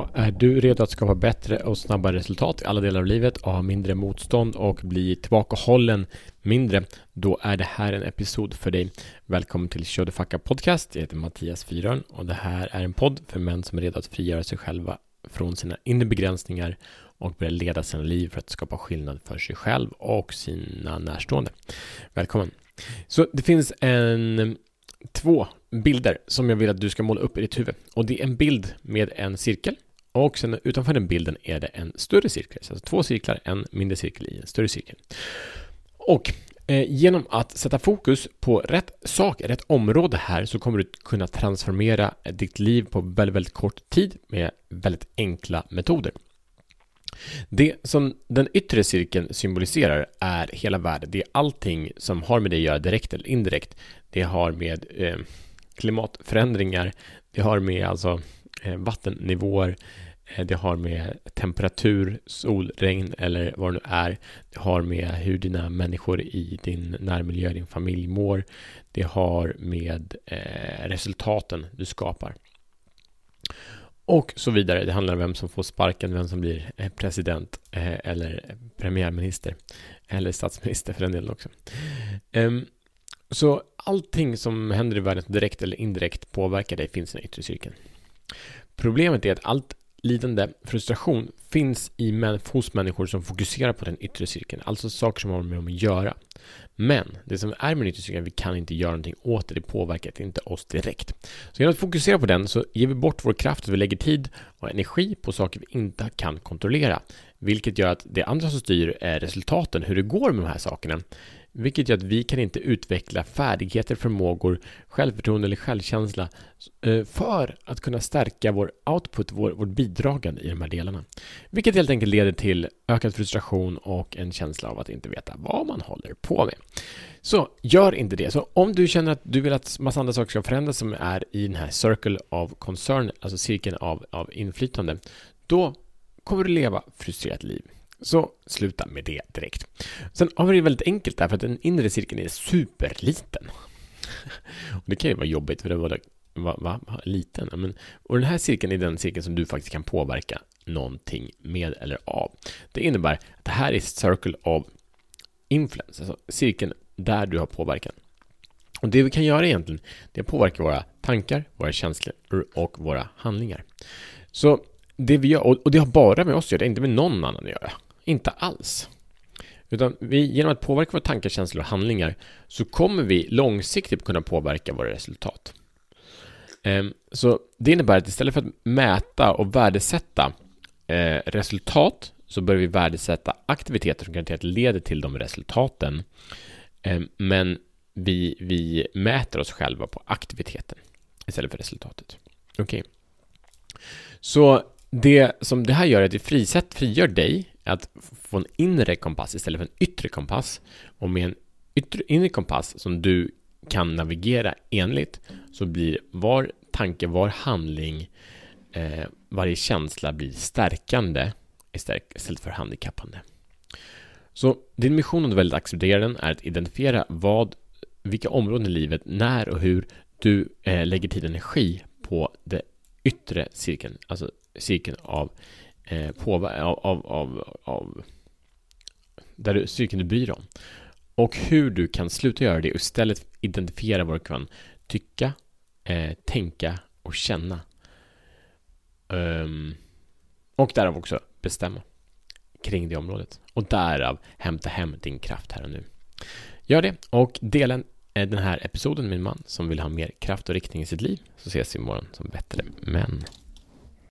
Och eh, är du redo att skapa bättre och snabbare resultat i alla delar av livet och ha mindre motstånd och bli tillbakahållen mindre, då är det här en episod för dig. Välkommen till Show the Fuck Up Podcast. Jag heter Mattias Fyrön och det här är en podd för män som är redo att frigöra sig själva från sina inre begränsningar och börja leda sina liv för att skapa skillnad för sig själv och sina närstående. Välkommen! Så det finns en två bilder som jag vill att du ska måla upp i ditt huvud. Och det är en bild med en cirkel och sen utanför den bilden är det en större cirkel. Så alltså två cirklar, en mindre cirkel i en större cirkel. Och eh, genom att sätta fokus på rätt sak, rätt område här så kommer du kunna transformera eh, ditt liv på väldigt, väldigt kort tid med väldigt enkla metoder. Det som den yttre cirkeln symboliserar är hela världen. Det är allting som har med det att göra direkt eller indirekt. Det har med eh, klimatförändringar, det har med alltså vattennivåer, Eh, det har med temperatur, sol, regn eller vad det nu är. Det har med hur dina människor i din närmiljö, din familj mår. Det har med eh, resultaten du skapar. Och så vidare. Det handlar om vem som får sparken, vem som blir eh, president eh, eller premiärminister eller statsminister för den delen också. Um, så allting som händer i världen direkt eller indirekt påverkar dig finns i den yttre cirkeln. Problemet är att allt lidande, frustration finns i hos människor som fokuserar på den yttre cirkeln, alltså saker som har med dem att göra. Men det som är med den yttre vi kan inte göra någonting åt det, det påverkar inte oss direkt. Så genom att fokusera på den så ger vi bort vår kraft, vi lägger tid och energi på saker vi inte kan kontrollera. Vilket gör att det andra som styr är resultaten, hur det går med de här sakerna. Vilket gör att vi kan inte utveckla färdigheter, förmågor, självförtroende eller självkänsla eh, för att kunna stärka vår output, vår, vårt bidragande i de här delarna. Vilket helt enkelt leder till ökad frustration och en känsla av att inte veta vad man håller på med. Så gör inte det. Så om du känner att du vill att massa andra saker ska förändras som är i den här circle of concern, alltså cirkeln av, av inflytande, då kommer du leva frustrerat liv. Så sluta med det direkt. Sen har vi det väldigt enkelt där, för att den inre cirkeln är superliten. Och det kan ju vara jobbigt, för det var, va, va, liten. Men, och den här cirkeln är den cirkeln som du faktiskt kan påverka någonting med eller av. Det innebär att det här är circle of influence, alltså cirkeln där du har påverkan. Och det vi kan göra egentligen, det påverkar våra tankar, våra känslor och våra handlingar. Så det vi gör, och det har bara med oss att göra, inte med någon annan att göra. Inte alls. Utan vi, genom att påverka våra tankar, känslor och handlingar så kommer vi långsiktigt kunna påverka våra resultat. Ehm, så det innebär att istället för att mäta och värdesätta eh, resultat så bör vi värdesätta aktiviteter som garanterat leder till de resultaten. Eh, men vi, vi mäter oss själva på aktiviteten istället för resultatet. Okej. Okay. Så det som det här gör är att det frisätt, frigör dig att få en inre kompass istället för en yttre kompass. Och med en yttre, inre kompass som du kan navigera enligt så blir var tanke, var handling, eh, varje känsla blir stärkande istället för handikappande. Så din mission, om du väljer att acceptera den, är att identifiera vad, vilka områden i livet, när och hur du eh, lägger tid och energi på det yttre cirkeln, alltså cirkeln av eh, påver- av, av, av, av där du, cirkeln du bryr dig om. Och hur du kan sluta göra det och istället identifiera vad du kan tycka, eh, tänka och känna. Um, och därav också bestämma kring det området. Och därav hämta hem din kraft här och nu. Gör det och dela eh, den här episoden med min man som vill ha mer kraft och riktning i sitt liv. Så ses vi imorgon som bättre män.